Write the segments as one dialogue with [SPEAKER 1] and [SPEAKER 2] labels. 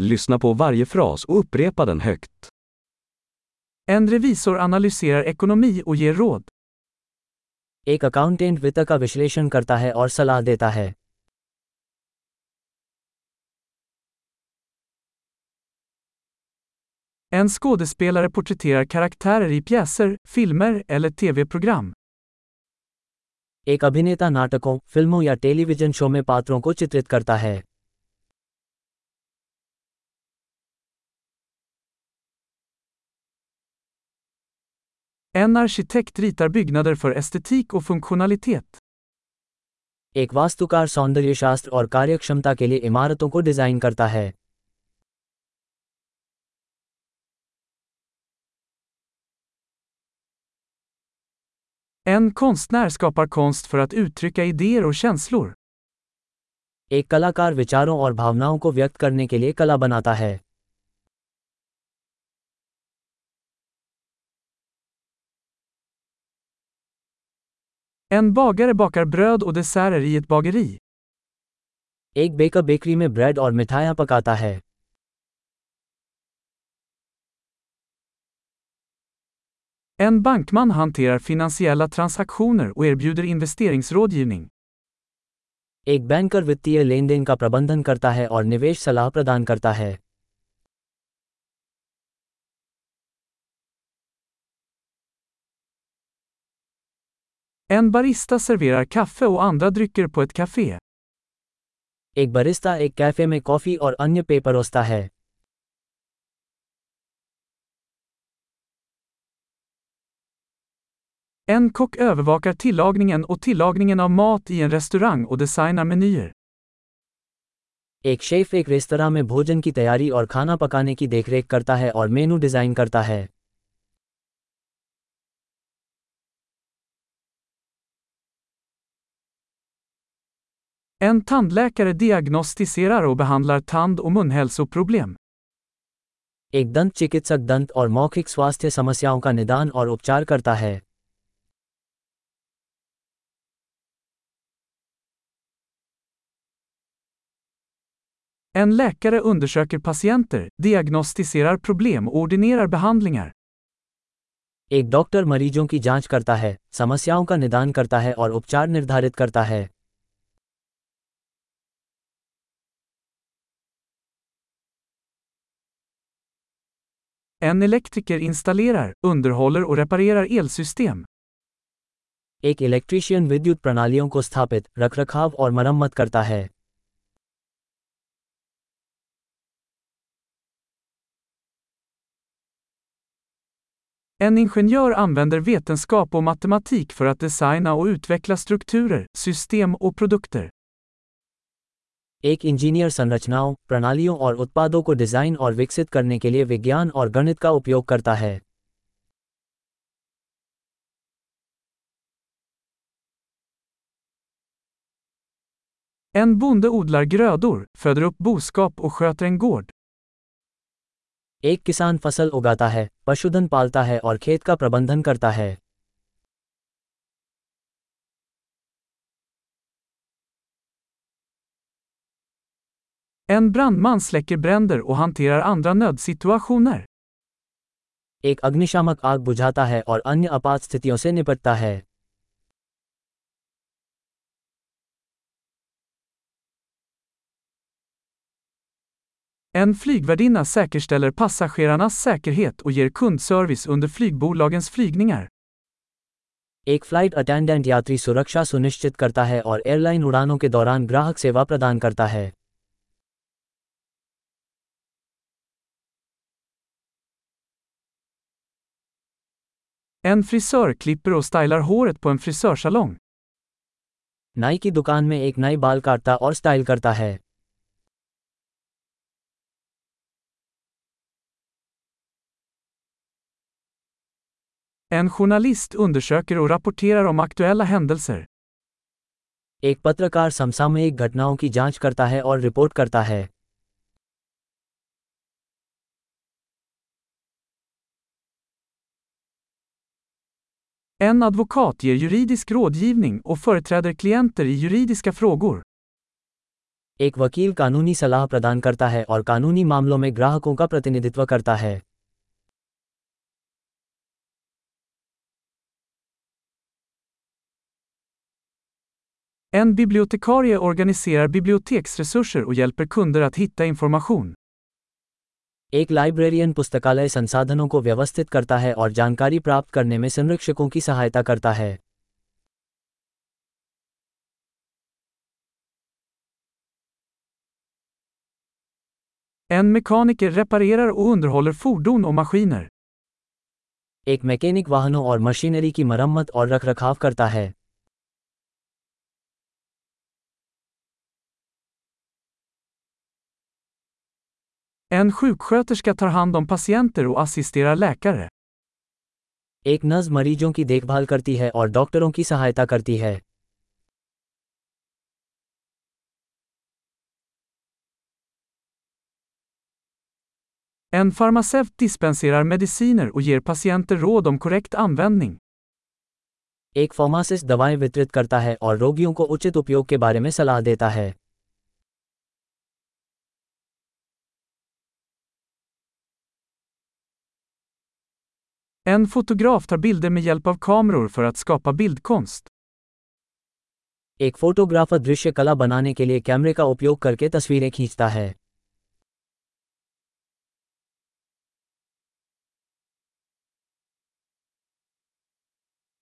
[SPEAKER 1] Lyssna på varje fras och upprepa den högt.
[SPEAKER 2] En revisor analyserar ekonomi och ger råd.
[SPEAKER 3] एक accountant वित्त का विश्लेषण करता है और सलाह देता है
[SPEAKER 2] En skådespelare porträtterar karaktärer i pjäser, filmer eller tv-program.
[SPEAKER 3] एक अभिनेता नाटकों फिल्मों या टेलीविजन शो में पात्रों को चित्रित करता है
[SPEAKER 2] En arkitekt ritar byggnader för estetik och funktionalitet.
[SPEAKER 3] एक वास्तुकार सौंदर्यशास्त्र और कार्यक्षमता के लिए इमारतों को डिज़ाइन करता है
[SPEAKER 2] En konstnär skapar konst för att uttrycka idéer och känslor.
[SPEAKER 3] एक कलाकार विचारों और भावनाओं को व्यक्त करने के लिए कला बनाता है
[SPEAKER 2] En bagare bakar bröd och desserter i ett bageri.
[SPEAKER 3] एक बेकर बेकरी में ब्रेड और मिठाइयाँ पकाता है
[SPEAKER 2] En bankman hanterar finansiella transaktioner och erbjuder investeringsrådgivning.
[SPEAKER 3] एक बैंकर वित्तीय लेन देन का प्रबंधन करता है और निवेश सलाह प्रदान करता है
[SPEAKER 2] En barista serverar kaffe och andra drycker på ett café.
[SPEAKER 3] एक बरिस्ता एक कैफ़े में कॉफ़ी और अन्य पेय परोसता है
[SPEAKER 2] En kock övervakar tillagningen och tillagningen av mat i en restaurang och designar menyer.
[SPEAKER 3] एक शेफ एक रेस्तरा में भोजन की तैयारी और खाना पकाने की देखरेख करता है और मेनू डिज़ाइन करता है
[SPEAKER 2] En tandläkare diagnostiserar och behandlar tand- och munhälsoproblem.
[SPEAKER 3] एक दंत चिकित्सक दंत और मौखिक स्वास्थ्य समस्याओं का निदान और उपचार करता है
[SPEAKER 2] En läkare undersöker patienter, diagnostiserar problem och ordinerar behandlingar.
[SPEAKER 3] एक डॉक्टर मरीजों की जाँच करता है समस्याओं का निदान करता है और उपचार निर्धारित करता है
[SPEAKER 2] En elektriker installerar, underhåller och reparerar elsystem.
[SPEAKER 3] एक इलेक्ट्रीशियन विद्युत प्रणालियों को स्थापित रखरखाव और मरम्मत करता है
[SPEAKER 2] En ingenjör använder vetenskap och matematik för att designa och utveckla strukturer, system och produkter.
[SPEAKER 3] एक इंजीनियर संरचनाओं प्रणालियों और उत्पादों को डिज़ाइन और विकसित करने के लिए विज्ञान और गणित का उपयोग करता है
[SPEAKER 2] En bonde odlar grödor, föder upp boskap och sköter en gård.
[SPEAKER 3] एक किसान फ़सल उगाता है पशुधन पालता है और खेत का प्रबंधन करता है
[SPEAKER 2] En brandman släcker bränder och hanterar andra nödsituationer.
[SPEAKER 3] एक अग्निशामक आग बुझाता है और अन्य आपात स्थितियों से निपटता है
[SPEAKER 2] En flygvärdinna säkerställer passagerarnas säkerhet och ger kundservice under flygbolagens flygningar.
[SPEAKER 3] एक फ्लाइट अटेंडेंट यात्री सुरक्षा सुनिश्चित करता है और एयरलाइन उड़ानों के दौरान ग्राहक सेवा प्रदान करता है
[SPEAKER 2] En frisör klipper och stylar håret på en frisörsalong.
[SPEAKER 3] नाई की दुकान में एक नाई बाल काटता और स्टाइल करता है
[SPEAKER 2] En journalist undersöker och rapporterar om aktuella händelser.
[SPEAKER 3] एक पत्रकार समसामयिक घटनाओं की जाँच करता है और रिपोर्ट करता है
[SPEAKER 2] En advokat ger juridisk rådgivning och företräder klienter i juridiska frågor.
[SPEAKER 3] एक वकील कानूनी सलाह प्रदान करता है और कानूनी मामलों में ग्राहकों का प्रतिनिधित्व करता है
[SPEAKER 2] En bibliotekarie organiserar biblioteksresurser och hjälper kunder att hitta information.
[SPEAKER 3] एक लाइब्रेरियन पुस्तकालय संसाधनों को व्यवस्थित करता है और जानकारी प्राप्त करने में संरक्षकों की सहायता करता है
[SPEAKER 2] En mekaniker reparerar och underhåller fordon och maskiner.
[SPEAKER 3] एक मैकेनिक वाहनों और मशीनरी की मरम्मत और रखरखाव करता है
[SPEAKER 2] En sjuksköterska tar hand om patienter och assisterar läkare.
[SPEAKER 3] एक नर्स मरीजों की देखभाल करती है और डॉक्टरों की सहायता करती है
[SPEAKER 2] En farmaceut dispenserar mediciner och ger patienter råd om korrekt användning.
[SPEAKER 3] एक फार्मासिस्ट दवाएँ वितरित करता है और रोगियों को उचित उपयोग के बारे में सलाह देता है
[SPEAKER 2] En fotograf tar bilder med hjälp av kameror för att skapa bildkonst.
[SPEAKER 3] एक फोटोग्राफर दृश्य कला बनाने के लिए कैमरे का उपयोग करके तस्वीरें खींचता है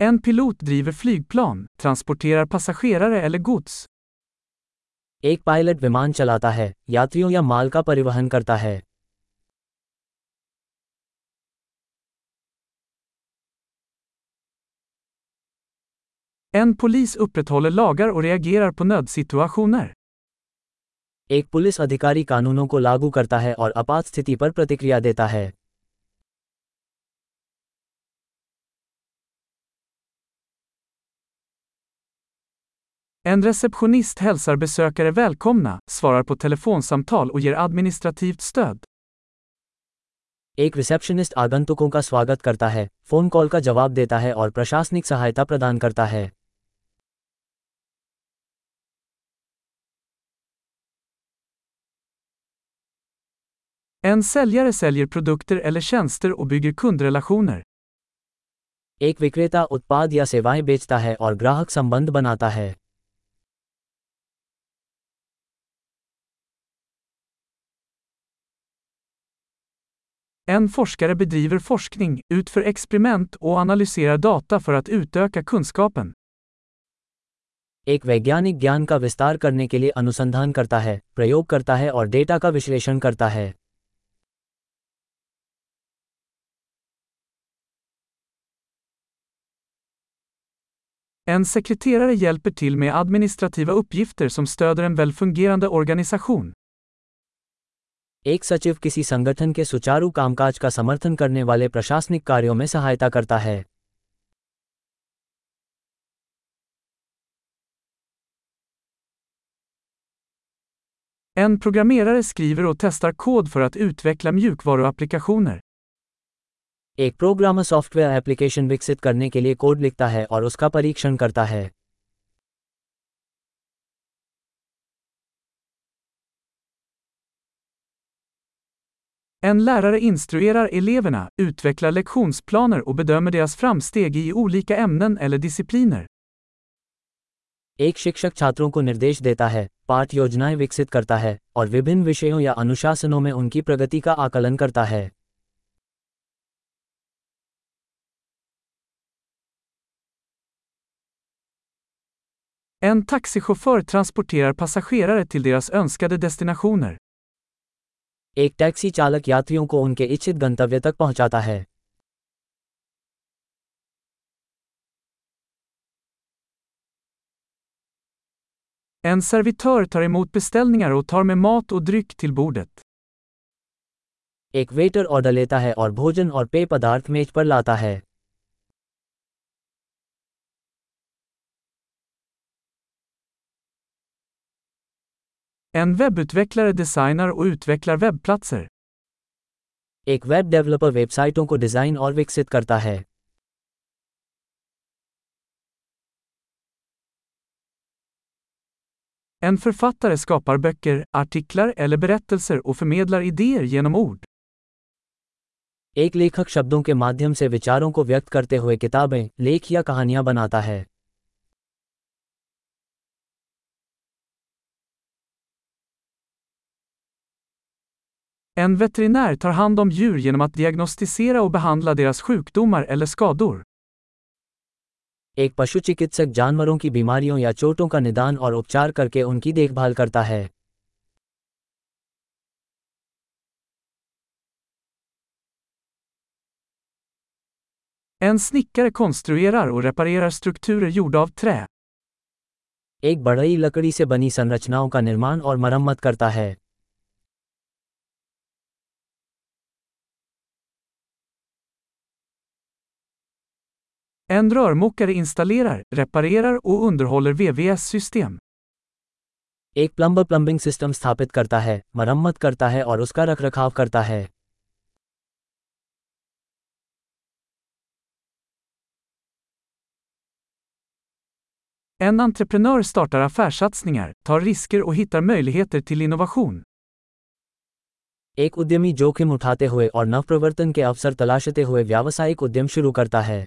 [SPEAKER 2] En pilot driver flygplan, transporterar passagerare eller gods.
[SPEAKER 3] एक पायलट विमान चलाता है यात्रियों या माल का परिवहन करता है
[SPEAKER 2] En polis upprätthåller lagar och reagerar på nödsituationer.
[SPEAKER 3] एक पुलिस अधिकारी कानूनों को लागू करता है और आपात स्थिति पर प्रतिक्रिया देता है
[SPEAKER 2] En receptionist hälsar besökare välkomna, svarar på telefonsamtal och ger administrativt stöd.
[SPEAKER 3] एक रिसेप्शनिस्ट आगंतुकों का स्वागत करता है फ़ोन कॉल का जवाब देता है और प्रशासनिक सहायता प्रदान करता है
[SPEAKER 2] En säljare säljer produkter eller tjänster och bygger kundrelationer.
[SPEAKER 3] एक विक्रेता उत्पाद या सेवाएँ बेचता है और ग्राहक संबंध बनाता है
[SPEAKER 2] En forskare bedriver forskning, utför experiment och analyserar data för att utöka kunskapen.
[SPEAKER 3] एक वैज्ञानिक ज्ञान का विस्तार करने के लिए अनुसंधान करता है प्रयोग करता है और डेटा का विश्लेषण करता है
[SPEAKER 2] En sekreterare hjälper till med administrativa uppgifter som stöder en välfungerande organisation.
[SPEAKER 3] एक सचिव किसी संगठन के सुचारू कामकाज का समर्थन करने वाले प्रशासनिक कार्यों में सहायता करता है
[SPEAKER 2] En programmerare skriver och testar kod för att utveckla mjukvaruapplikationer.
[SPEAKER 3] एक प्रोग्रामर सॉफ्टवेयर एप्लीकेशन विकसित करने के लिए कोड लिखता है और उसका परीक्षण करता है
[SPEAKER 2] En lärare instruerar eleverna, utvecklar lektionsplaner och bedömer deras framsteg i olika ämnen eller discipliner.
[SPEAKER 3] एक शिक्षक छात्रों को निर्देश देता है पाठ योजनाएँ विकसित करता है और विभिन्न विषयों या अनुशासनों में उनकी प्रगति का आकलन करता है
[SPEAKER 2] En taxichaufför transporterar passagerare till deras önskade destinationer.
[SPEAKER 3] एक टैक्सी चालक यात्रियों को उनके इच्छित गंतव्य तक पहुंचाता है
[SPEAKER 2] En servitör tar emot beställningar och tar med mat och dryck till bordet.
[SPEAKER 3] एक वेटर ऑर्डर लेता है और भोजन और पेय पदार्थ मेज पर लाता है
[SPEAKER 2] En webbutvecklare designar och utvecklar webbplatser.
[SPEAKER 3] एक वेब डेवलपर वेबसाइटों को डिज़ाइन और विकसित करता है
[SPEAKER 2] En författare skapar böcker, artiklar eller berättelser och förmedlar idéer genom ord.
[SPEAKER 3] एक लेखक शब्दों के माध्यम से विचारों को व्यक्त करते हुए किताबें लेख या कहानियाँ बनाता है
[SPEAKER 2] En veterinär tar hand om djur genom att diagnostisera och behandla deras sjukdomar eller skador.
[SPEAKER 3] एक पशु चिकित्सक जानवरों की बीमारियों या चोटों का निदान और उपचार करके उनकी देखभाल करता है
[SPEAKER 2] En snickare konstruerar och reparerar strukturer gjorda av trä.
[SPEAKER 3] एक बढ़ई लकड़ी से बनी संरचनाओं का निर्माण और मरम्मत करता है
[SPEAKER 2] En rörmokare installerar, reparerar och underhåller VVS-system.
[SPEAKER 3] एक प्लम्बर प्लम्बिंग सिस्टम स्थापित करता है मरम्मत करता है और उसका रखरखाव करता है
[SPEAKER 2] En entreprenör startar affärssatsningar, tar risker och hittar möjligheter till innovation.
[SPEAKER 3] एक उद्यमी जोखिम उठाते हुए और नवप्रवर्तन के अवसर तलाशते हुए व्यावसायिक उद्यम शुरू करता है